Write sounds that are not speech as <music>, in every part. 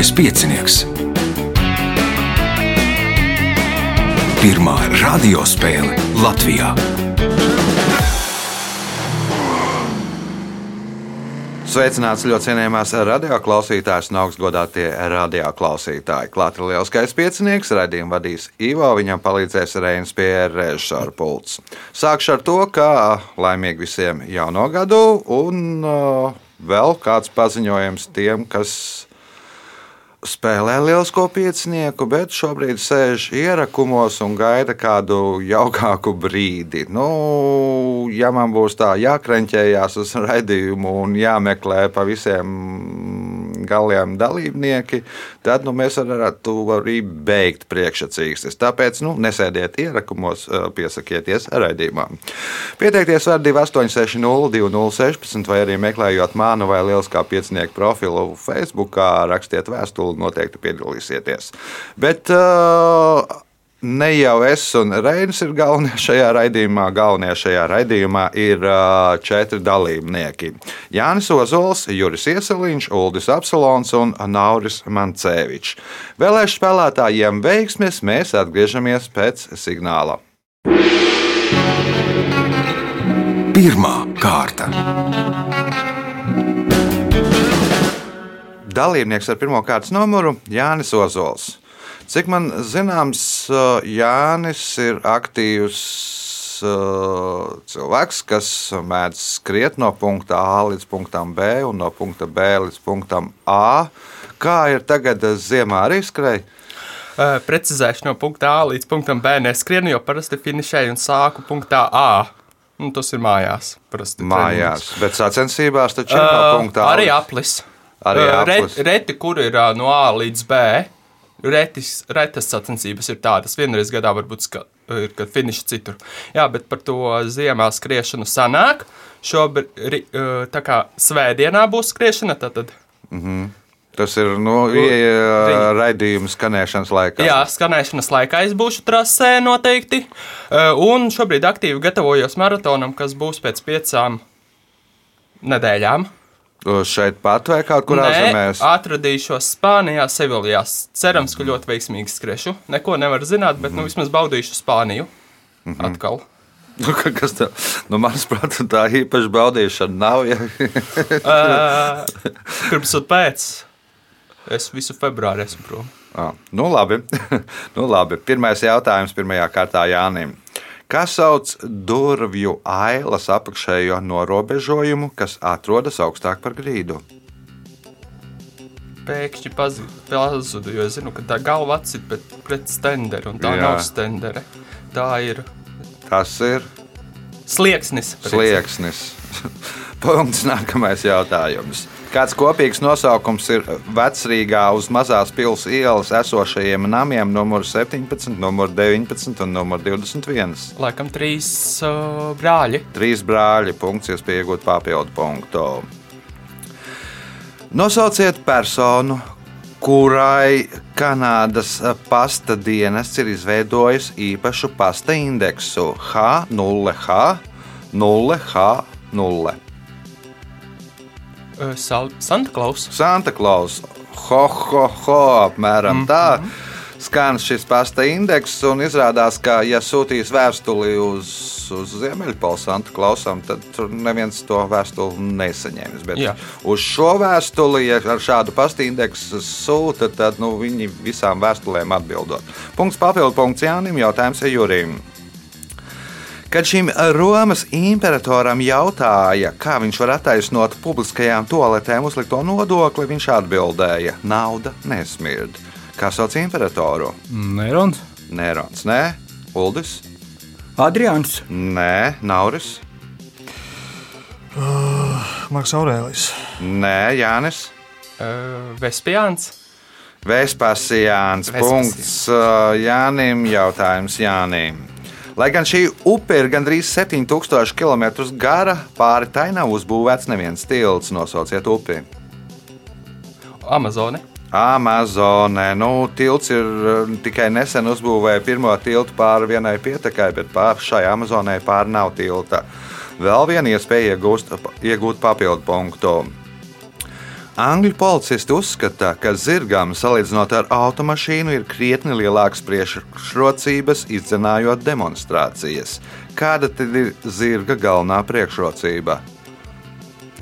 Mazais piecinieks. Pirmā radiospēle Latvijā. Sveicināts ļoti cienījamās radioklausītājas un augstgadātie radioklausītāji. Klāta ir lielskais piecinieks, raidījumu vadīs Ivo, viņam palīdzēs Reinas pie režisora pults. Sākšu ar to, ka laimīgi visiem jauno gadu un uh, vēl kāds paziņojums tiem, kas spēlē lielisko piecinieku, bet šobrīd sēž ierakumos un gaida kādu jaukāku brīdi. Nu, ja man būs tā jākrenķējās uz raidījumu un jāmeklē pa visiem galiem dalībnieki, tad nu, mēs varētu arī beigt priekšsacīkstes. Tāpēc nu, nesēdiet ierakumos, piesakieties raidījumā. Pieteikties var 2860 2016 vai arī meklējot manu vai lieliskā piecinieku profilu Facebook, rakstiet vēstuli noteikti piedalīsieties. Bet uh, ne jau es un Reinis ir galvenie šajā raidījumā. Galvenie šajā raidījumā ir uh, četri dalībnieki. Jānis Ozols, Juris Ieseliņš, Uldis Apsolons un Nauris Mancevičs. Vēlēšu spēlētājiem veiksmes mēs atgriežamies pēc signāla. Pirmā kārta. dalībnieks ar pirmā kārtas numuru Jānis Ozols. Cik man zināms, Jānis ir aktīvs cilvēks, kas mēdz skriet no punkta A līdz punktam B un no punkta B līdz punktam A. Kā ir tagad ziemā arī skrejai? Uh, precizēšu no punkta A līdz punktam B neskrienu, jo parasti finišēju un sāku punktā A. Nu, tas ir mājās. Mājās, treniņus. bet sacensībās taču ir uh, no punktā A. Arī aplis. Arī Ret, reti, kur ir no A līdz B. Retis, retas sacensības ir tādas. Vienreiz gadā varbūt ska, ir, kad finiša citur. Jā, bet par to ziemā skriešanu sanāk. Šobrīd, tā kā svētdienā būs skriešana, tad. Mm -hmm. Tas ir nu, raidījuma skanēšanas laikā. Jā, skanēšanas laikā es būšu trasē noteikti. Un šobrīd aktīvi gatavojos maratonam, kas būs pēc piecām nedēļām. Šeit pat vai kaut kur ārzemēs? Atradīšos Spānijā, Seviljā. Cerams, ka ļoti veiksmīgi skriešu. Neko nevar zināt, bet nu, vismaz baudīšu Spāniju. Mm -hmm. Atkal. Nu, kas tā, nu, manuprāt, tā īpaši baudīšana nav. Ja? <laughs> uh, pirms un pēc. Es visu februāru esmu prom. Ah, nu labi. <laughs> nu labi. Pirmais jautājums pirmajā kārtā Jānim. Kas sauc durvju ailas apakšējo norobežojumu, kas atrodas augstāk par grīdu? Pēkšņi pazudu, jo es zinu, ka tā galva atsit pret stenderu, un tā Jā. nav stendere. Tā ir. Tas ir. Slieksnis. Slieksnis. <laughs> Punkts nākamais jautājums. Kāds kopīgs nosaukums ir vecrīgā uz mazās pilsētas ielas esošajiem namiem, numur 17, numur 19 un numur 21? Laikam trīs uh, brāļi. Trīs brāļi, punkts, iespēja iegūt papildu punktu. Nosauciet personu, kurai Kanādas pasta dienests ir izveidojis īpašu pasta indeksu H0H 0H0. Uh, Santa Klaus. Santa Klaus. Ho, ho, ho, apmēram mm -hmm. tā. Skan šis pasta indeks, un izrādās, ka, ja sūtīs vēstuli uz, uz Ziemeļpolu Santa Klausam, tad tur neviens to vēstuli nesaņems. Bet Jā. uz šo vēstuli, ja ar šādu pasta indeksu sūta, tad nu, viņi visām vēstulēm atbildot. Punkts papildu punkts Jānim, jautājums Jurim. Kad šim Romas imperatoram jautāja, kā viņš var attaisnot publiskajām toaletēm uzlikto nodokli, viņš atbildēja: Nauda nesmird. Kā sauc imperatoru? Nerons. Nerons, nē, Uldis. Adrians. Nē, Nauris. Uh, Marks Aurēlis. Nē, Jānis. Uh, Vespijāns. Vespasijāns. Punkts uh, Jānim. Jautājums Jānim. Lai gan šī upe ir gandrīz 7000 km gara, pāri tai nav uzbūvēts neviens tilts. Nosauciet upi. Amazone. Amazonē. Nu, tilts ir eh, tikai nesen uzbūvēja pirmo tiltu pāri vienai pietekai, bet pāri šai Amazonē pāri nav tilta. Vēl viena iespēja iegūst, iegūt papildu punktu. Angļu policisti uzskata, ka zirgam, salīdzinot ar automašīnu, ir krietni lielākas priekšrocības, izdzenājot demonstrācijas. Kāda tad ir zirga galvenā priekšrocība?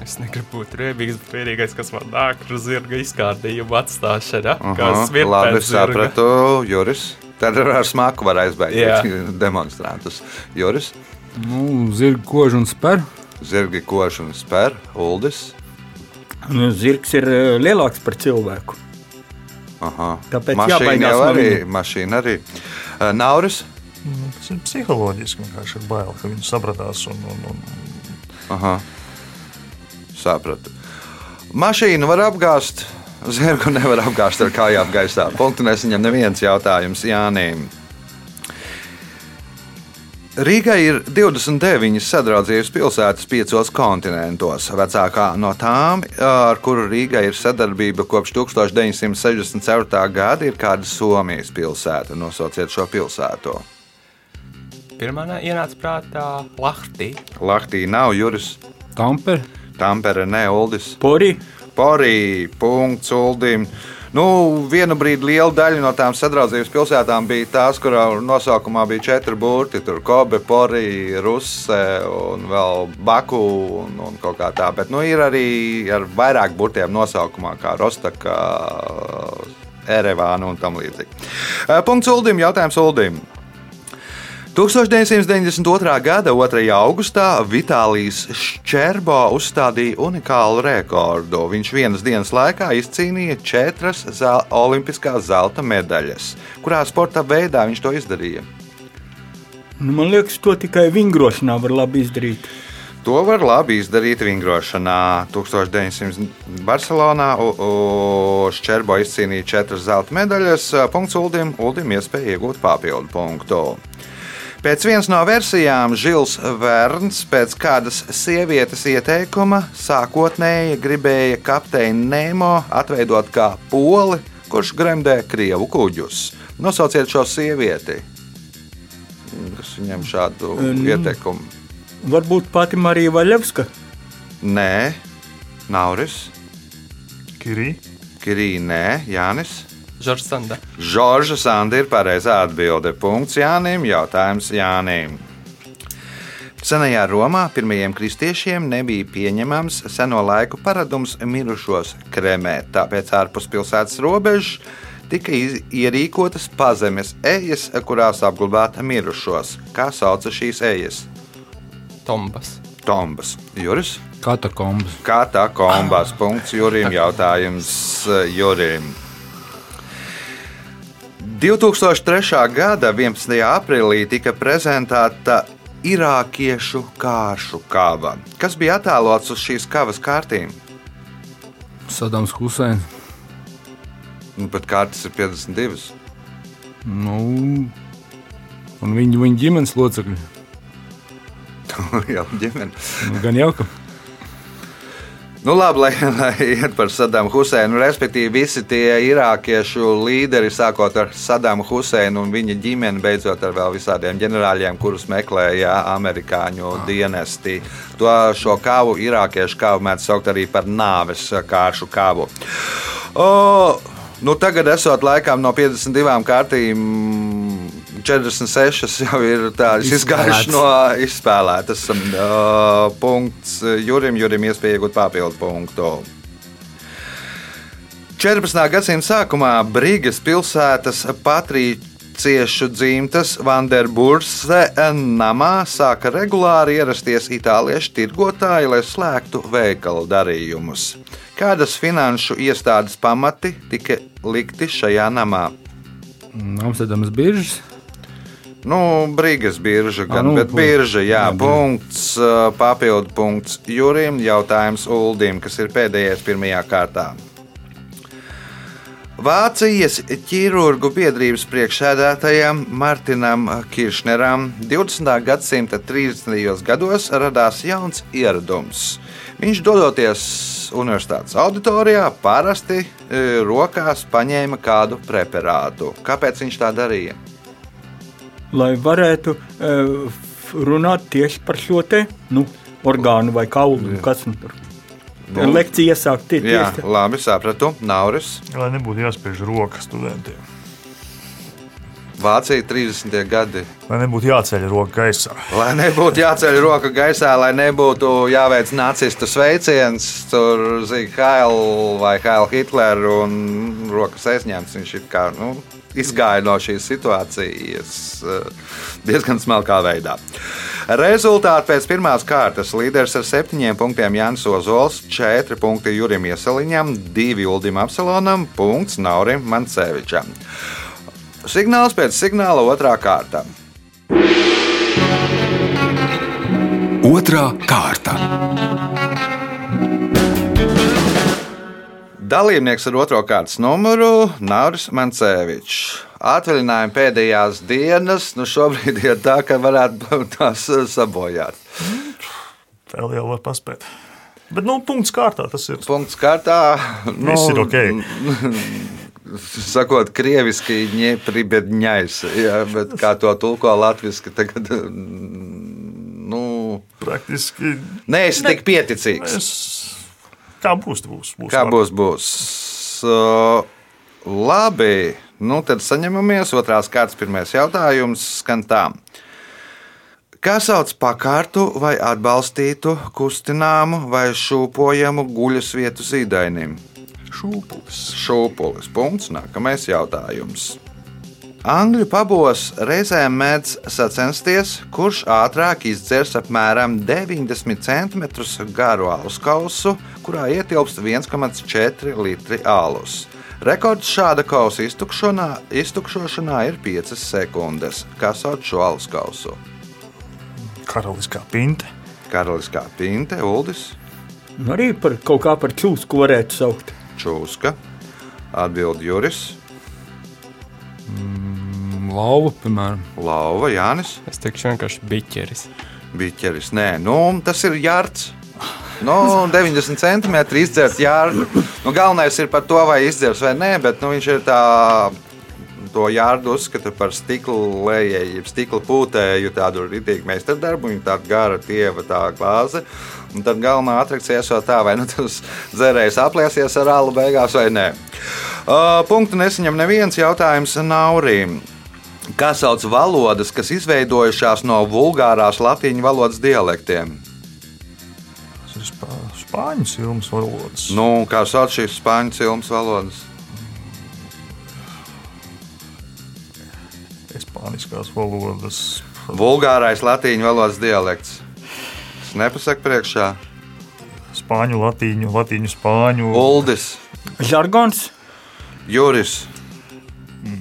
Es negribu būt riebīgs, bet vienīgais, kas man nāk, ir zirga izkārtījuma atstāšana. Aha, Kas ir labi, sapratu, Juris. Tad ar smaku var aizbēgt Jā. demonstrantus. Juris, Nu, Zirga koža un spēr. zirgi koši un spēr, Uldis. Nu, Zirgs ir eh, lielāks par cilvēku. Aha. Tāpēc mašīna arī. Mašīna arī. Uh, Nauris. Nu, Tas ir psiholoģiski. Vienkārši ir bail, ka viņi sapratās. Un, un, un, Aha. Sapratu. Mašīnu var apgāzt, zirgu nevar apgāzt ar kājām gaisā. Punktu nesaņem neviens jautājums Jānim. Rīgai ir 29 sadraudzības pilsētas piecos kontinentos. Vecākā no tām, ar kuru Rīgai ir sadarbība kopš 1964. gada, ir kāda Somijas pilsēta. Nosauciet šo pilsētu. Pirmā nā- ienāca prātā Lahtī. Lahtī nav Juris, Tampere, Tampere, ne Uldis. Porī. Porī, punkts, Uldim. Nu, vienu brīdi liela daļa no tām sadraudzības pilsētām bija tās, kurām nosaukumā bija četri burti. Tur Kobe, Porī, Ruse un vēl Baku un, un kaut kā tā. Bet nu, ir arī ar vairāk burtiem nosaukumā, kā Rostaka, Erevāna un tam līdzīgi. Eh, Punkts Uldim, jautājums Uldim. 1992. gada 2. augustā Vitālijs Ščerbo uzstādīja unikālu rekordu. Viņš vienas dienas laikā izcīnīja četras zel olimpiskās zelta medaļas. Kurā sporta veidā viņš to izdarīja? Nu, man liekas, to tikai vingrošanā var labi izdarīt. To var labi izdarīt vingrošanā. 1900. Barcelonā Ščerbo izcīnīja četras zelta medaļas. Punkts Uldim, Uldim iespēja iegūt papildu punktu. Pēc vienas no versijām Žils Verns pēc kādas sievietes ieteikuma sākotnēji gribēja kapteini Nemo atveidot kā poli, kurš gremdē krievu kuģus. Nosauciet šo sievieti, kas viņam šādu Mm. ieteikumu. Varbūt pati Marija Vaļevska. Nē, Nauris, Kirī. Kirī, nē, Jānis. Žorsanda. Žorža Sanda ir pareizā atbilde. Punkts Jānim, jautājums Jānim. Senajā Romā pirmajiem kristiešiem nebija pieņemams seno laiku paradums mirušos kremēt, tāpēc ārpus pilsētas robežas tika ierīkotas pazemes ejas, kurās apglabāta mirušos. Kā sauca šīs ejas? Tombas. Tombas. Juris? Katakombas. Kombās? Punkts Jurim. Jautājums eh, Jurim. 2003. gada 11. aprīlī tika prezentēta irākiešu kāršu kava. Kas bija attēlots uz šīs kavas kārtīm? Sadams Huseins. Nu, pat kārtas ir 52. Nu, un viņa, viņa ģimenes locekļi. <laughs> Jā, ģimene. Nu, gan jau ka. Nu, labi, <laughs> lai, lai iet par Sadamu Huseinu. Respektīvi, visi tie irākiešu līderi, sākot ar Sadamu Huseinu un viņa ģimeni, beidzot ar vēl visādiem ģenerāļiem, kurus meklēja amerikāņu dienesti. To šo kāvu, irākiešu kāvu, mēdz saukt arī par nāves kāršu kāvu. O, nu, tagad, esot laikam no 52 kārtīm, 46 jau ir tādas izgājušas no izspēlētas. Uh, punkts Jurim, Jurim iespēja iegūt papildu punktu. 14. gadsimta sākumā Brīgas pilsētas patriciešu dzimtas Vanderburse namā sāka regulāri ierasties itāliešu tirgotāji, lai slēgtu veikalu darījumus. Kādas finanšu iestādes pamati tika likti šajā namā? Amsterdamas biržas. Nu, Brīgas birža, gan, nu, bet birža, jā, jā, punkts, papildu punkts Jurim, jautājums Uldim, kas ir pēdējais pirmajā kārtā. Vācijas ķirurgu biedrības priekšsēdētājam Martinam Kiršneram 20. gadsimta 30. gados radās jauns ieradums. Viņš dodoties universitātes auditorijā, parasti rokās paņēma kādu preparātu. Kāpēc viņš tā darīja? Lai varētu uh, runāt tieši par šo te nu, orgānu vai kaulu. Kas nu tur? Tā lekcija iesākt ir Jā, tieši labi, sapratu. Nauris. Lai nebūtu jāspiež roka studentiem. Vācija 30. gadi. Lai nebūtu jāceļ roka gaisā. Lai nebūtu jāceļ roka gaisā, lai nebūtu jāveic nacistu sveiciens, tur zina Haila vai Haila Hitler un rokas aizņemts. Viņš ir kā nu, izgāja no šīs situācijas eh, diezgan smalkā veidā. Rezultāti pēc pirmās kārtas līderis ar septiņiem punktiem Jānis Ozols, četri punkti Jurim Iesaliņam, divi Uldim Apsalonam, punkts Naurim Mancevičam. Signāls pēc signāla otrā kārta. Otra kārta. Dalībnieks ar otro kārtas numuru - Nauris Mancevičs. Atvaļinājuma pēdējās dienas, nu šobrīd ir tā, ka varētu <laughs> tās eh, sabojāt. Vēl jau var paspēt. Bet, nu, punkts kārtā tas ir. Punkts kārtā. Nu, Viss ir ok. <laughs> Sakot, krieviski ņēpribedņais, ja, bet kā to tulko latviski tagad, nu, Praktiski. neesi tik pieticīgs. Es, kā būs, būs. būs Kā būs, būs. Uh, labi, nu tad saņemamies. Otrās kārtas pirmais jautājums skan tā. Kā sauc pakārtu vai atbalstītu, kustināmu vai šūpojamu guļas vietu zīdainim? Šūpulis. Šūpulis. Punkts. Nākamais jautājums. Angļu pabos reizēm mēdz sacensties, kurš ātrāk izdzers apmēram 90 cm garu alus kausu, kurā ietilpst 1,4 litri alus. Rekords šāda kausa iztukšošanā ir 5 sekundes. Kas sauc šo alus kausu? Karaliskā pinte. Karaliskā pinte, Uldis, Nu, arī par kaut kā par čūsku varētu saukt. Čūska, Atbild Juris, Lauva, piemēram. Lauva, Jānis. Es teikšu vienkārši biķeris. Biķeris. Nē, nu, tas ir jārds. Nu, <laughs> 90 centimetri izdzert jārdu. Nu, galvenais ir par to, vai izdzers vai nē, bet nu, viņš ir tā. To jārdu uzskata par stikla lejēju, jeb stikla pūtēju, tādu rītīgu meistardarbu. Viņa tāda gara, tieva tā glāze. Un tad galvenā atrakcija ir tā, vai nu tas dzērējs apliesies ar alu beigās vai nē. Uh, punktu nesaņem neviens jautājums Naurim. Kā sauc valodas, kas izveidojušās no vulgārās latīņu valodas dialektiem? Tas ir spā, spāņu silmas valodas. Nu, kā sauc šīs spāņu cilmes valodas? Spāniskās valodas. Vulgārais latīņu valodas dialekts. Es nepasaku priekšā. Spāņu, latīņu, latīņu, spāņu. Uldis, Žargons, Juris.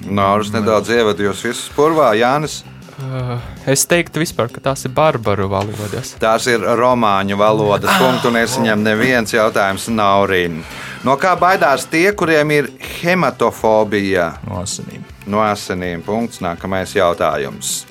Nāris nedaudz ievadījos visus purvā, Jānis. Uh, es teiktu, vispār, ka tās ir barbaru valodas. Tās ir romāņu valodas. Punktu nesaņem neviens jautājums Naurīna. No kā baidās tie, kuriem ir hematofobija? No asinīm. No asinīm. Punkts. Nākamais jautājums.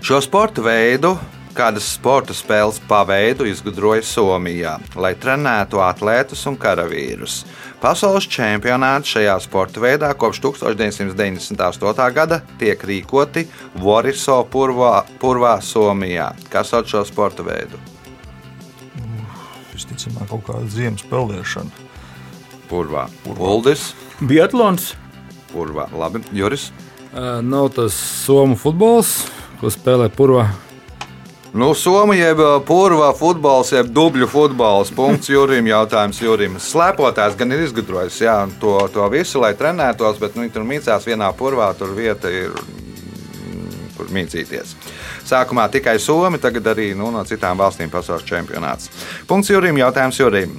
Šo sporta veidu, kādas sporta spēles paveidu, izgudroja Somijā, lai trenētu atlētus un karavīrus. Pasaules čempionāti šajā sporta veidā kopš 1998. gada tiek rīkoti Voriso purvā, purvā Somijā. Kas sauc šo sporta veidu? Visticamāk, kaut kāda ziemas peldēšana. Purvā. Uldis, Biatlons, purvā. Labi, Juris. Uh, nav tas somu futbols, ko spēlē purvā. Nu, Somija jeb purva futbols, jeb dubļu futbols. Punkts Jurim. Jautājums Jurim. Slēpotājs gan ir izgudrojis jā, to, to visu, lai trenētos, bet nu, tur mīcās vienā purvā. Tur vieta ir, mm, kur mīcīties. Sākumā tikai Somi, tagad arī nu, no citām valstīm pasaules čempionāts. Punkts Jurim. Jautājums Jurim.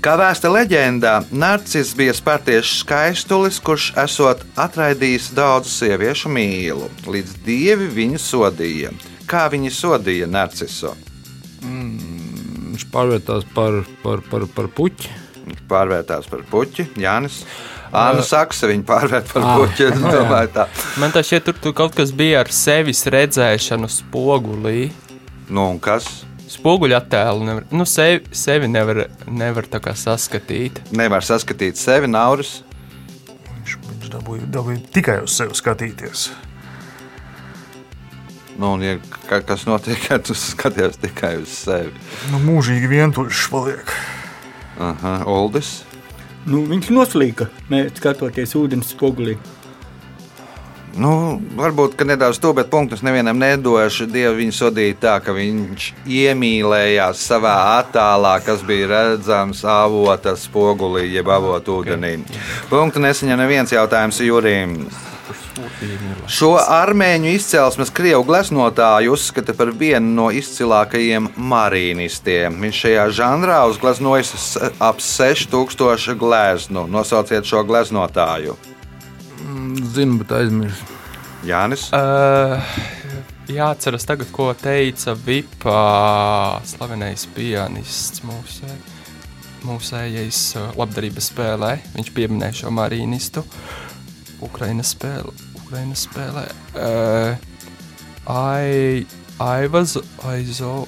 Kā vēsta leģendā, Narcis bija spērtiešu skaistulis, kurš esot atraidījis daudzu sieviešu mīlu, līdz dievi viņu sodīja. Kā viņi sodīja Narcisu? Viņš pārvērtās par, par, par, par puķi. Viņš pārvērtās par puķi, Jānis. Anna Saksa viņa pārvērt par puķi. Man tā šķiet, tur, tur kaut kas bija ar sevis redzēšanu spogulī. Nu, un kas? Spoguļu attēlu nevar, nu, sevi, sevi nevar, nevar saskatīt. Nevar saskatīt sevi, Nauris. Viņš, viņš dabūja, dabūja tikai uz sevi skatīties. Nu, un, ja, ka- kas notiek, kad tu skaties tikai uz sevi? Nu, mūžīgi vientuļš paliek. Aha, Uldis. Nu, viņš noslīka, ne, skatoties ūdens spogulī. Nu, varbūt ka nedaudz to, bet punktus nevienam nedošu. Dievu viņu sodīja tā, ka viņš iemīlējās savā attēlā, kas bija redzams avota spogulī, jeb avota ūdenī. Punktu nesaņem neviens jautājums Jurim. Šo armēņu izcelsmes krievu gleznotāju uzskata par vienu no izcilākajiem marīnistiem. Viņš šajā žanrā uzgleznojis ap 6000 gleznu. Nosauciet šo gleznotāju. Zinu, bet aizmirsu. Jānis. Uh, jāatceras tagad, ko teica Vipa, slavenais pianists mūsu, mūsējais labdarības spēlē. Viņš pieminēja šo marīnistu Ukrainas spēlē. Ukrainas spēlē. Uh, I, I was, aizo,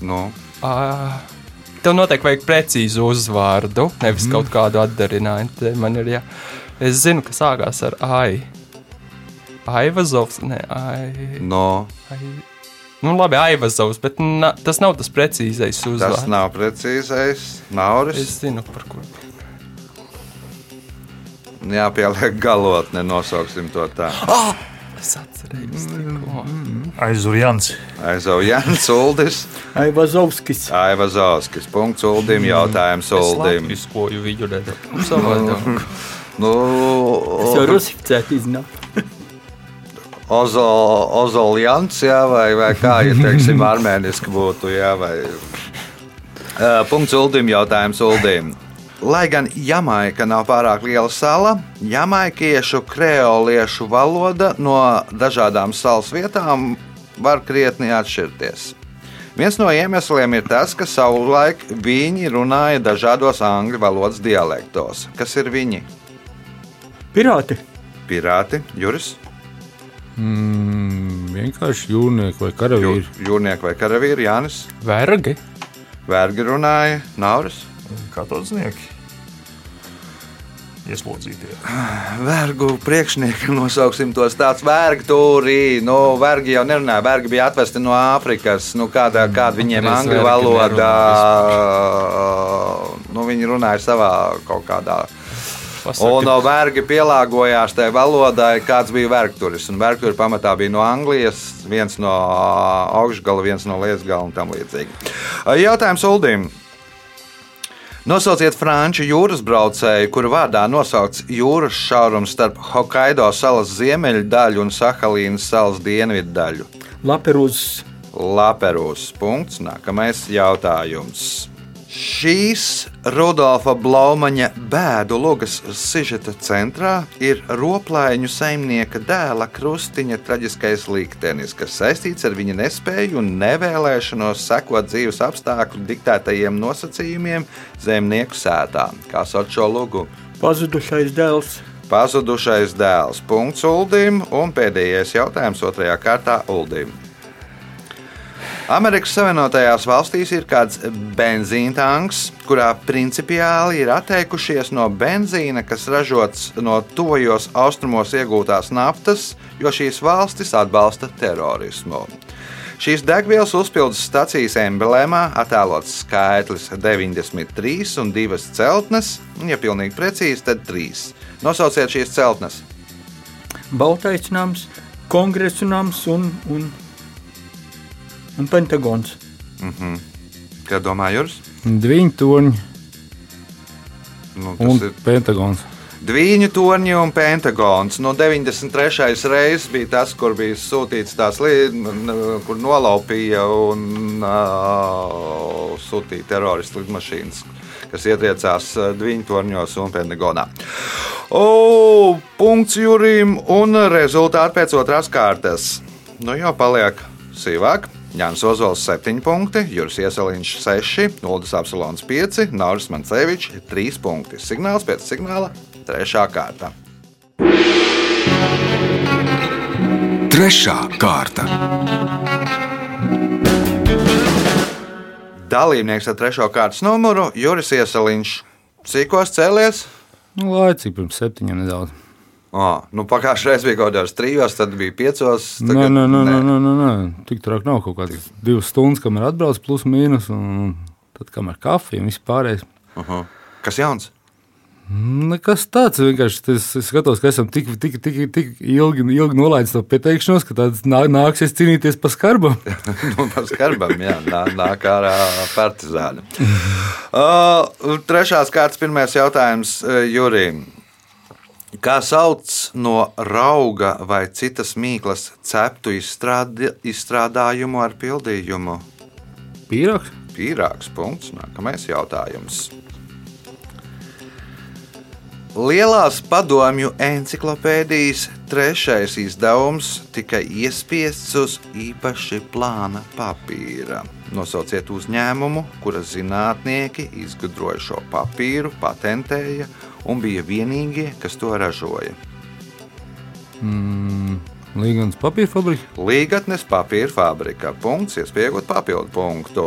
Nu, uh, tev noteikti vajag precīzu uzvārdu, nevis mm. kaut kādu atdarinājumu. Man ir jā. Es zinu, ka sākās ar AI. Aivazovs, ne, ai, no, ai. Nu, labi, Aivazovs, bet na, tas nav tas precīzais tas uzvārds. nav precīzais. Nauris. Es zinu, par ko. Jāpieliek galotne, nosauksim to tā. Es atcerējos tikko. Aizurjants. Aizau Jānis Uldis, Aivazovskis. Aiva Zauskis. Punkts Uldim, jautājums Es Uldim. latviskoju viņu nedaudz savādāk. <laughs> Nu, Es jau rusificētu iznāk. <laughs> Ozo, Ozoljants, jā, vai, vai kā, ja teiksim, <laughs> armēniski būtu, jā, vai. Uh, punkts Uldim, jautājums Uldim. Lai gan Jamaika nav pārāk liela sala, jamaikiešu kreoliešu valoda no dažādām salas vietām var krietni atšķirties. Viens no iemesliem ir tas, ka savulaik viņi runāja dažādos angļu valodas dialektos. Kas ir viņi? Pirāti. Pirāti, Juris, Mm, vienkārši jūrnieki vai karavīri. Jū- jūrnieki vai karavīri, Jānis, Vergi? Vergi runāja, Nauris. Katoznieki. Ieslodzītie. Vergu priekšnieki, nosauksim tos tāds vergu tūrī. Nu, vergi jau nerunāja, vergi bija atvesti no Āfrikas. Nu, kāda, kāda viņiem Reiz angļu valodā, nu, viņi runāja savā kaut kādā. Pasaki, Un no vergi pielāgojās tajā valodai, kāds bija vergturis. Un vergturi pamatā bija no Anglijas, viens no augšgala, viens no liesgala un tam līdzīgi. Jautājums Uldim. Nosauciet franču jūras braucēju, kuru vārdā nosaukts jūras šaurums starp Hokkaido salas ziemeļu daļu un Sahalīnas salas dienvidu daļu. Laperūzs. Laperūs. Punkts. Nākamais jautājums. Šīs Rudolfa Blaumaņa bēdu logas sižeta centrā ir roplaiņu saimnieka dēla krustiņa traģiskais liktenis, kas saistīts ar viņa nespēju un nevēlēšanos sekot dzīves apstākļu diktētajiem nosacījumiem zemnieku sētā. Kā sauc šo lugu? Pazudušais dēls. Pazudušais dēls. Punkts Uldim un pēdējais jautājums otrajā kārtā Uldim. Amerikas Savienotajās valstīs ir kāds benzīna tanks, kurā principiāli ir atteikušies no benzīna, kas ražots no tojos austrumos iegūtās naftas, jo šīs valstis atbalsta terorismu. Šīs degvielas uzpildes stācijas emblēmā attēlots skaitlis 93 un divas celtnes, un, ja pilnīgi precīzi, tad trīs. Nosauciet šīs celtnes. Baltais nams, kongresa nams un, un, un Pentagons. Kā domā Juris? Divi torņi Nu, un ir Pentagons. Dviņu torņi un pentagons. No 93. reizes bija tas, kur bija sūtīts tās lietas, kur nolaupīja un uh, sūtīja teroristu lidmašīnas, kas ietriecās dviņu torņos un pentagonā. O, punkts Jurim un rezultāti pēc otrās kārtas. Nu jau paliek sīvāk. Jānis Ozols 7 punkti, Juris Ieseliņš 6, Nuldas Apsolons 5, Nauris Mancevičs 3 punkti. Signāls pēc signāla 3. kārta. Trešā kārta. Dalībnieks ar 3. kārtas numuru Juris Ieseliņš. Sīkos cēlies, Nu, laicīgi pirms septiņiem nedaudz. Oh, nu, Pagājušajā reizē bija kaut kādos trijos, tad bija piecos. Tagad, nē, nē, nē, nē, nē, nē. tik traki nav kaut kādas divas stundas, kamēr atbrauc plus mīnus, un tad kamēr kafija un viss pārējais. Uh -huh. Kas jauns? Nekas tāds vienkārši. Es, es skatos, ka esam tik, tik, tik, tik ilgi, ilgi nolaidis to pieteikšanos, ka tāds nā, nāksies cīnīties par skarbam. <laughs> nu, par skarbam, jā, nā, nāk ārā partizāni. <laughs> Uh, trešās kārtas pirmais jautājums Jurim. Kā sauc no rauga vai citas mīklas ceptu izstrādi, izstrādājumu ar pildījumu? Pīrāgs? Pīrāgs punkts. Nākamais jautājums. Lielās padomju encyklopēdijas trešais izdevums tika iespiests uz īpaši plāna papīra. Nosauciet uzņēmumu, kura zinātnieki izgudroja šo papīru, patentēja un bija vienīgie, kas to ražoja. Mm, Līgans papīra fabrika. Līgatnes papīra fabrika. Punkts, iespējot papildu punktu.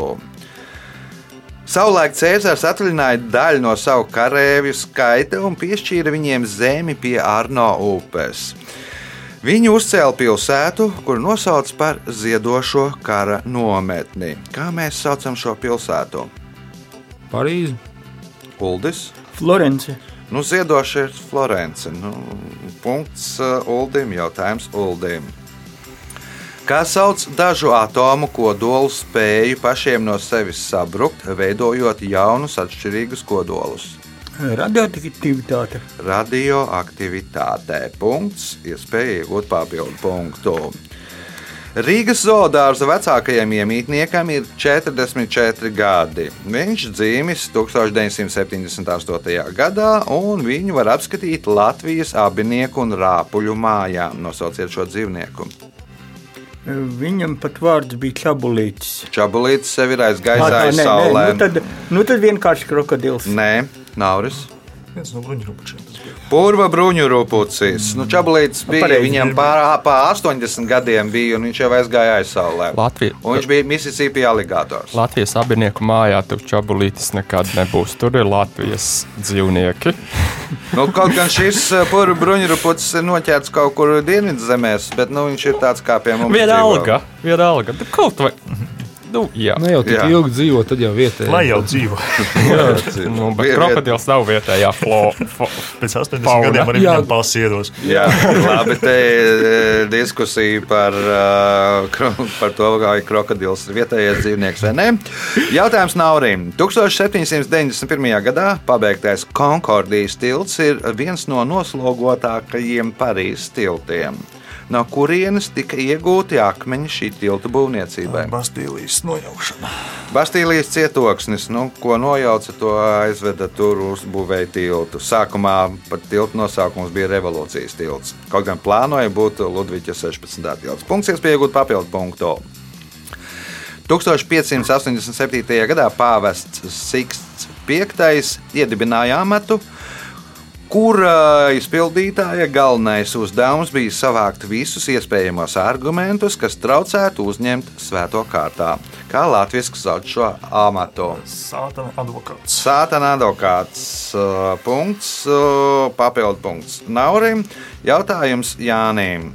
Savulaik Cēzars atvaļināja daļu no savu karavīru skaita un piešķīra viņiem zemi pie Arno upes. Viņi uzcēla pilsētu, kuru nosauc par ziedošo kara nometni. Kā mēs saucam šo pilsētu? Parīzi. Uldis. Florence. Nu, ziedošie ir Florence. Nu, punkts uh, Uldim, jautājums Uldim. Kā sauc dažu atomu kodolu spēju pašiem no sevis sabrukt, veidojot jaunus atšķirīgus kodolus? Radioaktivitāte. Radioaktivitātē. Punkts, iespēja iegūt papildu punktu. Rīgas zoodārza vecākajam iemītniekam ir 44 gadi. Viņš dzimis 1978. gadā, un viņu var apskatīt Latvijas abinieku un rāpuļu mājā. Nosauciet šo dzīvnieku. Viņam pat vārds bija Čabulīts. Čabulītis sev ir aizgājis saulē. Nu tad, nu tad vienkārši krokodils. Nē, Nauris. Viens no bruņurupučiem. Purva bruņu rūpūcis. Nu, Čabulītis bija Pareizi. viņam pār, pār 80 gadiem, bija, un viņš jau aizgāja aizsaulē. Latvija. Un viņš bija Mississippi aligators. Latvijas abinieku mājā tur čabulītis nekad nebūs. Tur ir Latvijas dzīvnieki. <laughs> Nu, kaut gan šis uh, purva bruņu rūpūcis ir noķerts kaut kur dienvidzemēs, bet nu, viņš ir tāds kā pie mums. Vienalga, vienalga. Kaut vai. Nu, jā. Ne jau tik Jā. ilgi dzīvo, tad jau vietējais. Lai jau dzīvo. <laughs> Nu, krokodils nav vietējā flo. fo- Pēc 80 Fauna. gadiem arī viņam pasiedos. Jā, labi. Te ir diskusija par, uh, par to, vai krokodils ir vietējais dzīvnieks vai nē. Jautājums Naurim. 1791. gadā pabeigtais Konkordijas tilts ir viens no noslogotākajiem Parīzes tiltiem. No kurienes tika iegūti akmeņi šī tilta būvniecībai? Bastīlijas nojaukšana. Bastīlijas cietoksnis, nu, ko nojauca, to aizveda tur uzbūvēja tiltu. Sākumā pat tilta nosaukums bija revolūcijas tilts. Kaut gan plānoja būt Ludvigs 16. tilts. Punkts, iespējams, papildu punktu. 1587. gadā pāvests Siksts V iedibināja amatu, kura izpildītāja galvenais uzdevums bija savākt visus iespējamos argumentus, kas traucētu uzņemt svēto kārtā. Kā Latvijas sauc šo amatu? Sātana advokāts. Sātana advokāts. uh, Punkts, uh, papildu punkts. Naurim jautājums Jānim.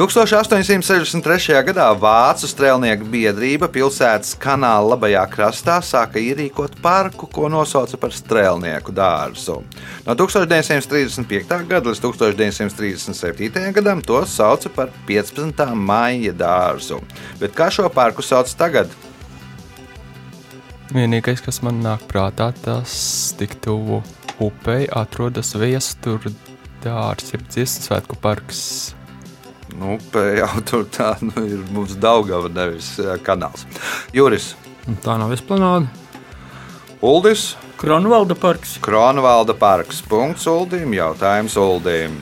1863. gadā Vācu strēlnieku biedrība pilsētas kanāla labajā krastā sāka ierīkot parku, ko nosauca par strēlnieku dārzu. No 1935. gada līdz 1937. gadam to sauca par 15. maija dārzu. Bet kā šo parku sauc tagad? Vienīgais, kas man nāk prātā, tas tik tuvu upei atrodas viestur dārs, jeb dziesmu svētku parks. Nu, jau tur tā nu, ir mums Daugava, nevis eh, kanāls. Juris, Tā nav esplanāde. Uldis, Kronvalda parks. Kronvalda parks. Punkts Uldim, jautājums Uldim.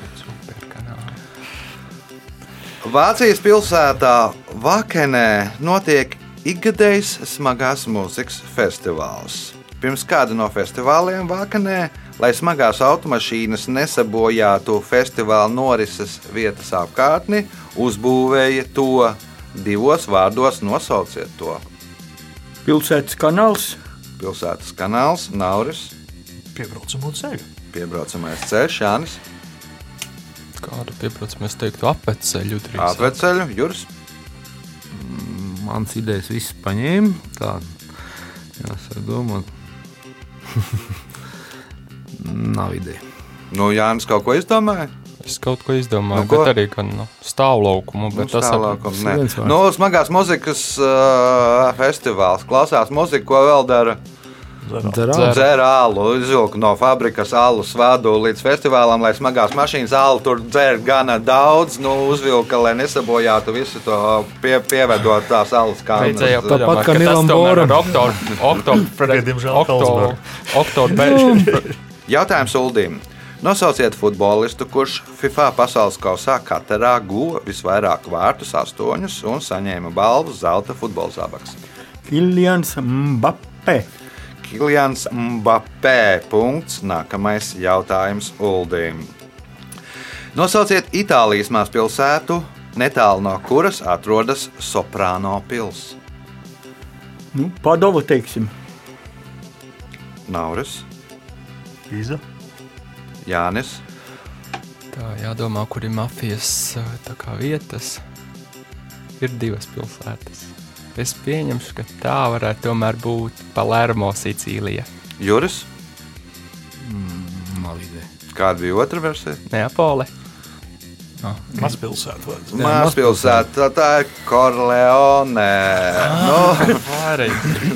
Vācijas pilsētā Vakenē notiek ikgadējs smagās mūzikas festivāls. Pirms kāda no festivāliem Vakenē, lai smagās automašīnas nesabojātu festivāla norises vietas apkārtni, uzbūvēja to divos vārdos nosauciet to. Pilsētas kanāls. Pilsētas kanāls, Nauris, Piebraucamo ceļu. piebraucamais ceļš, Jānis. Kādu pieprasījumu es teiktu, apceļu drīz. Atveceļu, Juris. Mans idejas viss paņēma. Tā, jāsaka, domāt. <laughs> Nav ideja. Nu, Jānis kaut ko izdomāja. Es kaut ko izdomāju, Nu, nu, ko? bet arī gan nu, stāvlaukumu. Bet tas Tālākam, tas vārds. Nu, smagās muzikas uh, festivāls. Klausās muziku, ko vēl dara. Dzēra alu, izvilka no fabrikas alus vadu līdz festivālam, lai smagās mašīnas alu tur dzēra gana daudz. Nu, uzvilka, lai nesabojātu visu to pie, pievedot tās alus kā jau Tāpat kā ka tas Nilam tomēr Boram. ir oktobr- oktobr- Tikai, diemžēl, oktobr- Carlsberg. Oktobrs. Jautājums Uldīm. Nosauciet futbolistu, kurš FIFA pasaules kausā katrā guva visvairāk vārtus, astoņus, un saņēma balvu zelta futbola zābaks. Kilians Mbappé. Kilians Mbappé. Punkts. Nākamais jautājums Uldīm. Nosauciet Itālijas mazpilsētu, netālu no kuras atrodas Soprāno pils. Nu, Padova, teiksim. Nauris, Pīza. Jānis, Tā jādomā, kur ir mafijas tā kā vietas. Ir divas pilsētas. Es pieņemšu, ka tā varētu tomēr būt Palermo, Sicīlija. Juris. Nav ideja. Kāda bija otra versija? Neapole. Mazpilsēta. Mazpilsēta, tā ir Korleone. Nu, Arī.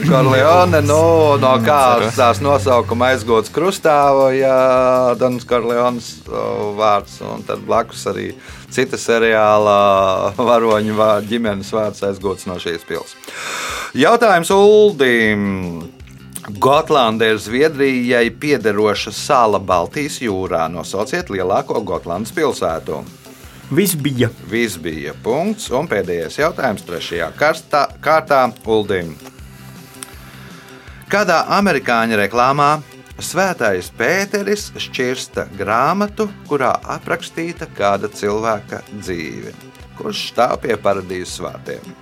Korleone, nu, no kādas tās nosaukuma aizgūts krustāvo, ja Dons Korleones o, vārds, un tad blakus arī cita seriāla varoņu vārds, ģimenes vārds aizgūts no šīs pils. Jautājums Uldim. Gotlanda ir Zviedrijai piederoša sala Baltijas jūrā. Nosauciet lielāko Gotlandas pilsētu. Viss bija. Viss bija punkts. Un pēdējais jautājums trešajā karstā, kārtā Uldim. Kādā amerikāņu reklāmā Svētais Pēteris šķirsta grāmatu, kurā aprakstīta kāda cilvēka dzīve, kurš stāv pie paradīzes svātiem.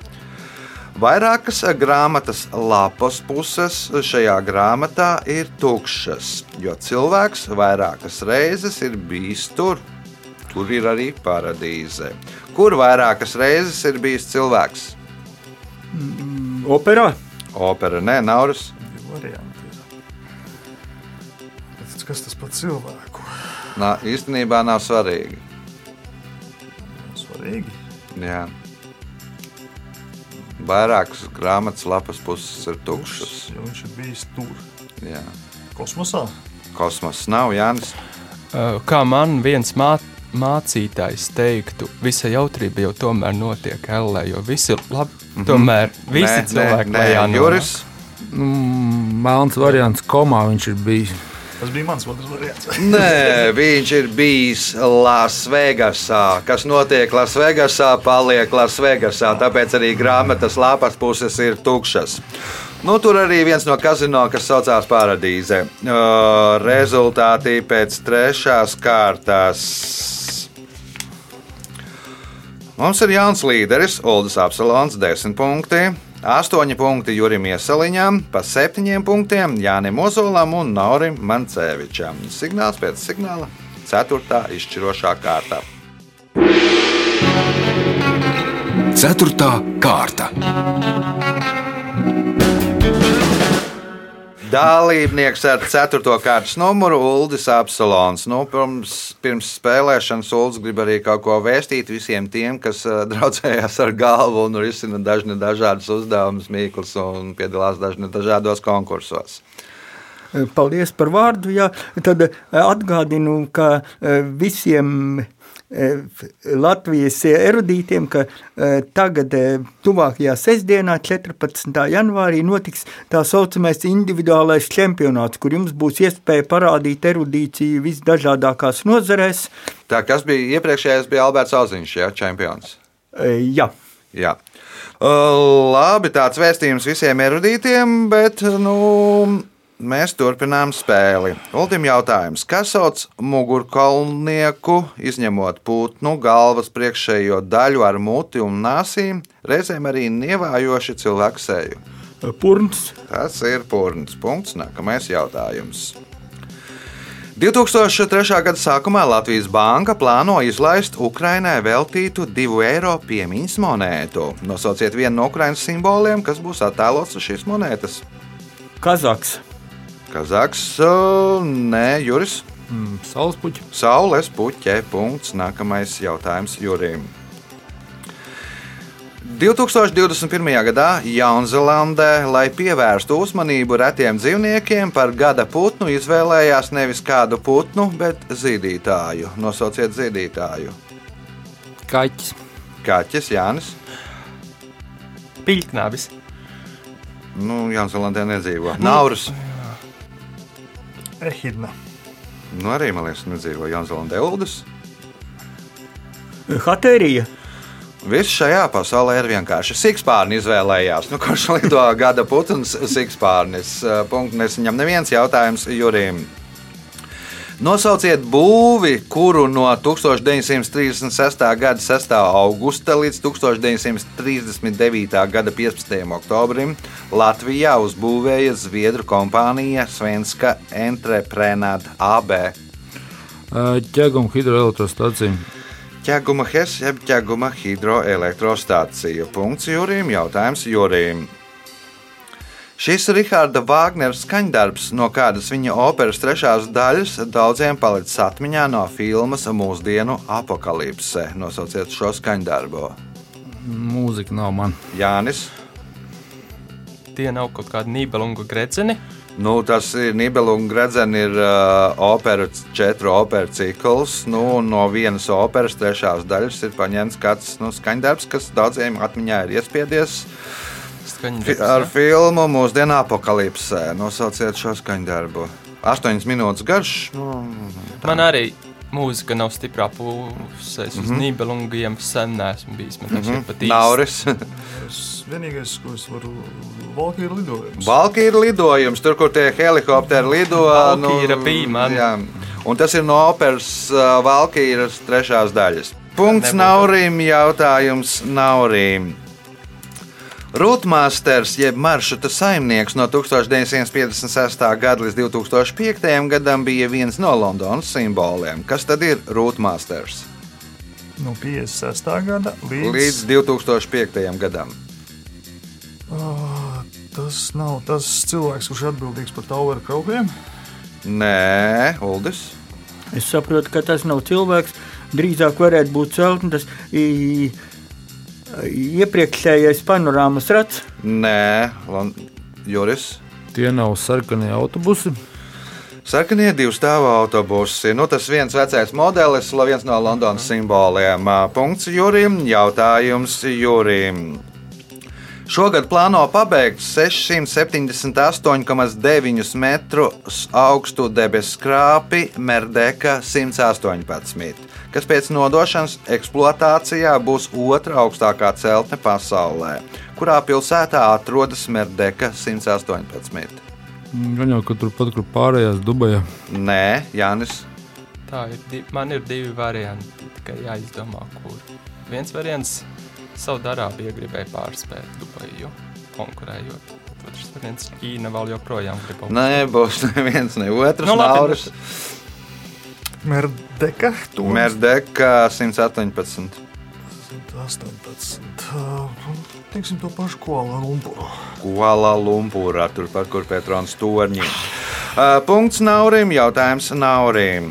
Vairākas grāmatas lapas puses šajā grāmatā ir tukšas, jo cilvēks vairākas reizes ir bijis tur. Tur ir arī paradīze. Kur vairākas reizes ir bijis cilvēks? Operā. Opera, nē, Nauris. Bet Kas tas par cilvēku? Nā, īstenībā nav svarīgi. Svarīgi. Jā. Vairākas grāmatas lapas puses ir tukšas. Jo viņš ir bijis tur. Jā. Kosmosā. Kosmoss nav Jānis. Kā man viens mā, mācītājs teiktu, visa jautrība jau tomēr notiek ellē, jo visi ir labi. Tomēr visi cilvēki lejā nonāk. Juris. Nu, Melns variants komā viņš ir bijis. Tas bija mans otrs variants. <laughs> Nē, viņš ir bijis Lasvegasā. Kas notiek Lasvegasā, paliek Lasvegasā. Tāpēc arī grāmatas lapas puses ir tukšas. Nu, tur arī viens no kazino, kas saucās Paradīze. Uh, rezultāti pēc trešās kārtas. Mums ir jauns līderis, Uldis Apsalons, 10 punkti. 8 punkti Jurim Iesaliņam, pa 7 punktiem Jānim Ozolam un Naurim Mancevičam. Signāls pēc signāla - 4. izšķirošā kārta. Ceturtā kārta. Dalībnieks ar 4. kārtas numuru Uldis Apsalons. Nu, pirms, pirms spēlēšanas Uldis grib arī kaut ko vēstīt visiem tiem, kas ā, <laughs> draudzējās ar galvu un risina dažni dažādus uzdevumus, mīklus un piedalās dažni dažādos konkursos. Paldies par vārdu. Jā. Tad eh, atgādinu, ka eh, visiem eh, Latvijas erudītiem, ka eh, tagad, eh, tuvākajā sestdienā, 14. janvārī, notiks tā saucamais individuālais čempionāts, kur jums būs iespēja parādīt erudīciju visdažādākās nozarēs. Tā kas bija iepriekšējais, bija Alberts Oziņš, ja, čempions. Jā. Jā. Labi, tāds vēstījums visiem erudītiem, bet nu, mēs turpinām spēli. Ultim jautājums. Kas sauc mugurkaulnieku, izņemot putnu, galvas priekšējo daļu ar muti un nāsīm, reizēm arī nievājoši cilvēku seju? Purns. Tas ir purns. Punkts. Nākamais jautājums. 2003. gada sākumā Latvijas Banka plāno izlaist Ukrainai veltītu 2 eiro piemiņas monētu. Nosauciet vienu no Ukraiņas simboliem, kas būs attēlots uz šīs monētas. Kazaks. Kazaks, uh, nē, Juris. Mm, Saules puķi. Saules puķe. Punkts. Nākamais jautājums Jurim. 2021. gadā Jaunzēlandē, lai pievērstu uzmanību retiem dzīvniekiem, par gada putnu izvēlējās nevis kādu putnu, bet zīdītāju. Nosauciet zīdītāju. Kaķis. Kaķis, Jānis. Piļķnāvis. Nu, Jaunzēlandē nedzīvo. Naurus. Ehidna. Nu, arī man liekas, nedzīvo Jaunzēlandē. Uldus. Haterija. Viss šajā pasaulē ir vienkārši sikspārni izvēlējās. Nu, kurš lido gada putns, sikspārnis? Punkts nesaņem neviens jautājums Jurim. Nosauciet būvi, kuru no 1936. gada 6. augusta līdz 1939. gada 15. oktobrim Latvijā uzbūvēja Zviedru kompānija Svenska Entreprenad AB. Ķēguma hidroelektrostacija. Ķēguma HES jeb ķēguma hidroelektrostācija. Punkts Jurim, jautājums Jurim. Šis Rahāda Vāgnera skaņdarbs no kādas viņa operas trešās daļas daudziem palicis atmiņā no filmas Mūsdienu apakalipse. Nosauciet šo skaņdarbu. Mūzika nav man. Jānis. Tie nav kaut kādi nībelungu gredzeni. Nu, tas ir Nībela un Gradzena ir uh, opera, četru operu cikls. Nu, no vienas operas trešās daļas ir paņemts kāds nu, skaņdarbs, kas daudziem atmiņā ir iespiedies. Fi Skaņdarbs, ar filmu Mūsdienu apakalipsē. Nosauciet šo skaņdarbu. Astoņas minūtes garš. Nu, Man arī mūzika nav stiprā pusē. Uz mm -hmm. nībelungiem sen neesmu bijis. Man liekas, mm -hmm. pat īsti. Nauris. Es vienīgais, ko es varu valkīt, ir lidojums. Ir lidojums, tur, kur tie helikopteri lido. Valkīra bija man. Jā. Un tas ir no operas uh, Valkīras trešās daļas. Punkts Nebūtu. Naurim, jautājums Naurim. Rūtmasters, jeb maršruta saimnieks no 1956. gada līdz 2005. gadam bija viens no Londonas simboliem. Kas tad ir Rūtmasters? No 56. gada līdz, Līdz 2005. gadam. Ah, tas nav tas cilvēks, kurš ir atbildīgs par tauveru kraukliem. Nē, Uldis. Es saprotu, ka tas nav cilvēks. Drīzāk varētu būt celtne, tas i- iepriekšējais panorāmas rats. Nē, Lon- Juris. Tie nav sarkanie autobusi. Sarkanie divu stāvu autobusi. Nu, tas viens vecais modelis, viens no Londonas simboliem. Punkts Jurim. Jautājums Jurim. Šogad plāno pabeigt 678,9 metrus augstu debesu krāpi Merdeka 118, kas pēc nodošanas eksploatācijā būs otra augstākā celtne pasaulē. Kurā pilsētā atrodas Merdeka 118? Gan jau, ka turpat, kur pārējās Dubajā. Nē, Jānis. Tā ir. Man ir divi varianti. Tikai jāizdomā, kur. Viens variants - Saudārābija gribēja pārspēt Dubaju, konkurējot. Otrs variants - Ķīna vēl joprojām grib augstu. Nē, būs neviens, ne otrs. Nu, labi. Merdeka, to Mērdeka 118. 118. Uh, Teiksim to pašu Kuala Lumpuru. Kuala Lumpūrā, turpat kur Petrons torņi. Uh, Punkts Naurim, jautājums Naurim.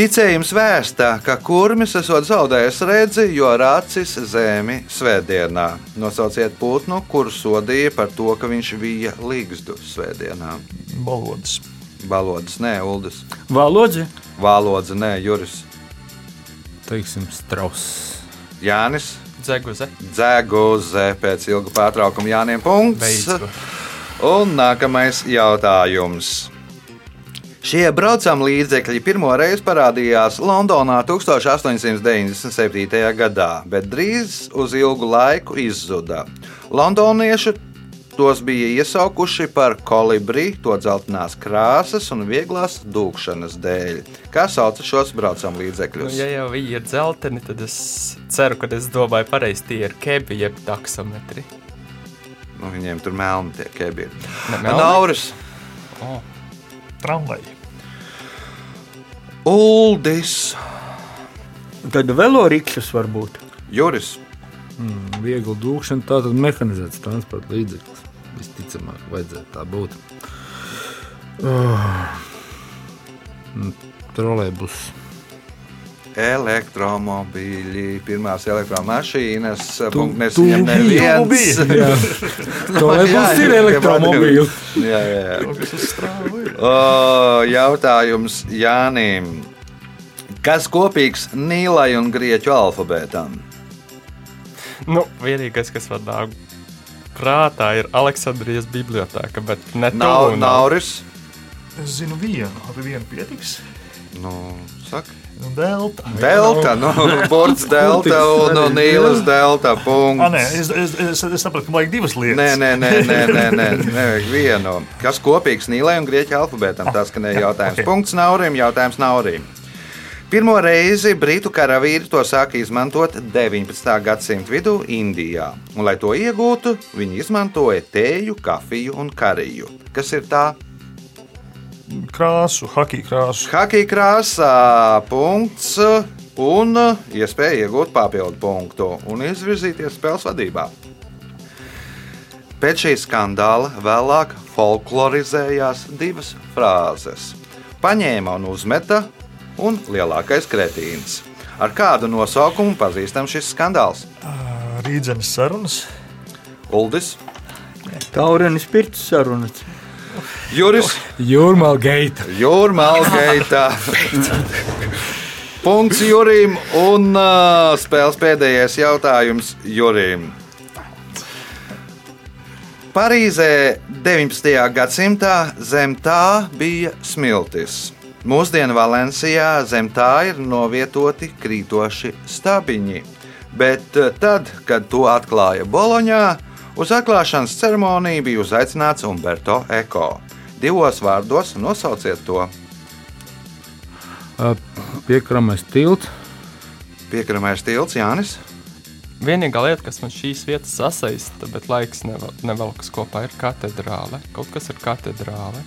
Ticējums vēsta, ka kurmis esot zaudējis redzi, jo rācis zemi svētdienā. Nosauciet putnu, kuru sodīja par to, ka viņš bija līgzdu svētdienā. Balodas. Balodas, nē, Uldis. Valodze, Vālodze, nē, Juris. Teiksim, strauss. Jānis. Dzeguze. Dzēguze pēc ilga pārtraukuma Jāniem punkts. Beidzot. Un nākamais jautājums. Šie braucam līdzekļi pirmo reizi parādījās Londonā 1897. gadā, bet drīz uz ilgu laiku izzuda. Londonieši tos bija iesaukuši par kolibri, to dzeltenās krāsas un vieglās dūkšanas dēļ. Kā sauc šos braucam Nu, līdzekļus? ja jau viņi ir dzelteni, tad es ceru, ka es domāju, pareizi tie ir kebi jeb taksometri. Nu, viņiem tur melni tie kebi ir. Ne, melni? Nauris. Oh, Tramvaji. Uldis, Tad velo rikšas var Juris, Viegli dūkšana, tā tad mehanizēts transporta līdzeklis. Visticamāk, vajadzētu tā būt. Oh. Trolēbus. elektromobīļi, pirmās elektromašīnas. Tu viņam neviens. Jā, <laughs> trolēbus ir elektromobīļi. Jā, jā, jā. O, jautājums Jānim. Kas kopīgs Nīlai un Grieķu alfabētam? Nu, vienīgais, kas man nāk prātā, ir Aleksandrijas biblioteka, bet ne Nav, tuvu Nauris. Es zinu vienu, abi vienu pietiks. Nu, saka. Nu, delta. Delta, nu, <laughs> burts delta un, un Nīlas delta. Ah, Punkts. nē, es, es, es, es sapratu, ka vajag divas lietas. Nē, nē, nē, nē, nē, nē, <laughs> nevajag vienu. Kas kopīgs Nīlai un Grieķu alfabētam? Tas, ka ne jautājums. ok. Punkts Naurim, jautājums Naurim. Pirmo reizi britu karavīri to sāka izmantot 19. gadsimta vidū Indijā. Un, lai to iegūtu, viņi izmantoja tēju, kafiju un kariju. Kas ir tā? Krāsu, hakī krāsu. Hakija krāsā, punkts un iespēja iegūt papildu punktu un izvirzīties spēles vadībā. Pēc šī skandāla vēlāk folklorizējās divas frāzes. Paņēma un uzmeta, un lielākais kretīns. Ar kādu nosaukumu pazīstams šis skandāls? Rīdzenes sarunas. Uldis, Taurenis pirts sarunas. Juris, Jūrmāla geita. Jūrmālgaitā. Punkts Jurim un uh, spēles pēdējais jautājums Jurim. Parīzē 19. gadsimtā zem tā bija smiltis. Mūsdienu Valencijā zem tā ir novietoti krītoši stabiņi. Bet eh, tad, kad to atklāja Boloņā, uz atklāšanas ceremoniju bija uzaicināts Umberto Eko. Divos vārdos nosauciet to. Piekramais tilts. Piekramais tilts Jānis. Vienīgā lieta, kas man šīs vietas sasaista, bet laiks nevel- nevelkas kopā, ir katedrāle. Kaut kas ir katedrāle.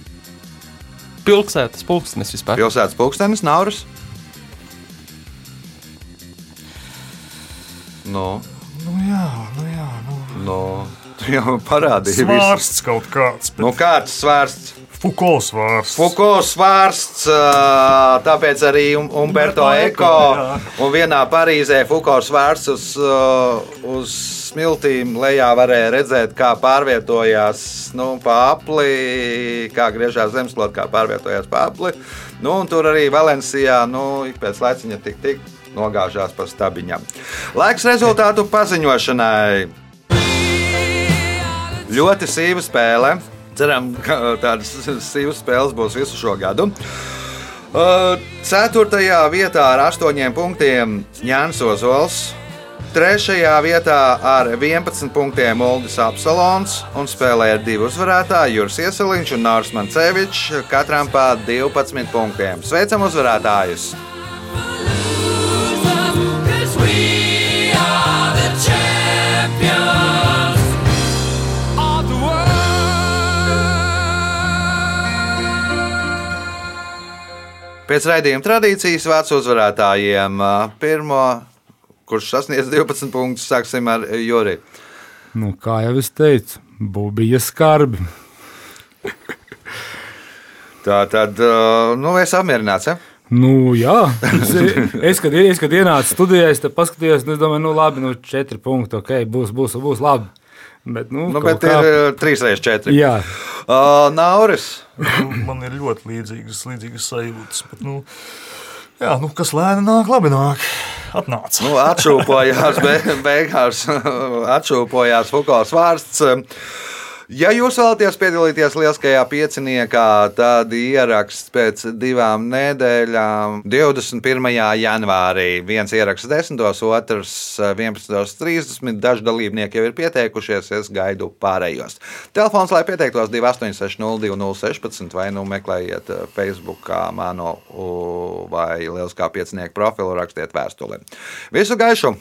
Pilsētas pulksnes vispār. Pilsētas pulkstenis Nauris. Nu, Nu jā, nu jā. Nu. nu, tu jau parādīji visu. Svārsts kaut kāds. Nu, kāds svārsts? Fuko svārsts. Fuko svārsts, ā, tāpēc arī Um- Umberto Eko. Un vienā Parīzē Fuko svārsts uz, uz smiltīm lejā varēja redzēt, kā pārvietojās nu, pa apli, kā griežās zemeslode, kā pārvietojās pa apli. Nu, tur arī Valencijā nu, ik pēc laiciņa tik tik nogāžās pa stabiņam. Laiks rezultātu paziņošanai. Ļoti sīva spēle. Ceram, ka tādas sīvas spēles būs visu šo gadu. Uh, Ceturtajā vietā ar astoņiem punktiem Jānis Ozols. Trešajā vietā ar 11 punktiem Uldis Apsalons un spēlē ar divu uzvarētāju Juris Ieseliņš un Nārs Mancevičs, katram pa 12 punktiem. Sveicam uzvarētājus! Pēc raidījuma tradīcijas vārds uzvarētājiem. Pirmo, kurš sasniedz 12 punktus, sāksim ar Juri. Nu, kā jau es teicu, bija skarbi. <laughs> Tā tad, uh, nu, es apmierināts. Ja? Nu, jā, es, es, kad, es, kad ienācu studijā, es te paskatījos, nu, domāju, nu, labi, nu, četri punkti, ok, būs, būs, būs labi. Bet, nu, Nu, bet ir uh, 3x4. Jā, Uh, Nauris. Man ir ļoti līdzīgas, līdzīgas sajūtas. Bet, nu, jā, nu, kas lēni nāk, labi nāk. Atnāca. Nu, atšūpojās, be, beigās <laughs> atšūpojās Fukals vārsts. Ja jūs vēlaties piedalīties lieliskajā pieciniekā, tad ieraksts pēc divām nedēļām, 21. janvārī. Viens ieraksts 10, otrs 11.30. Daži dalībnieki jau ir pieteikušies, es gaidu pārējos. Telefons, lai pieteiktos 286-0216 vai nu meklējiet eh, Facebook manu u, vai lieliskā piecinieka profilu, rakstiet vēstuli. Visu gaišu!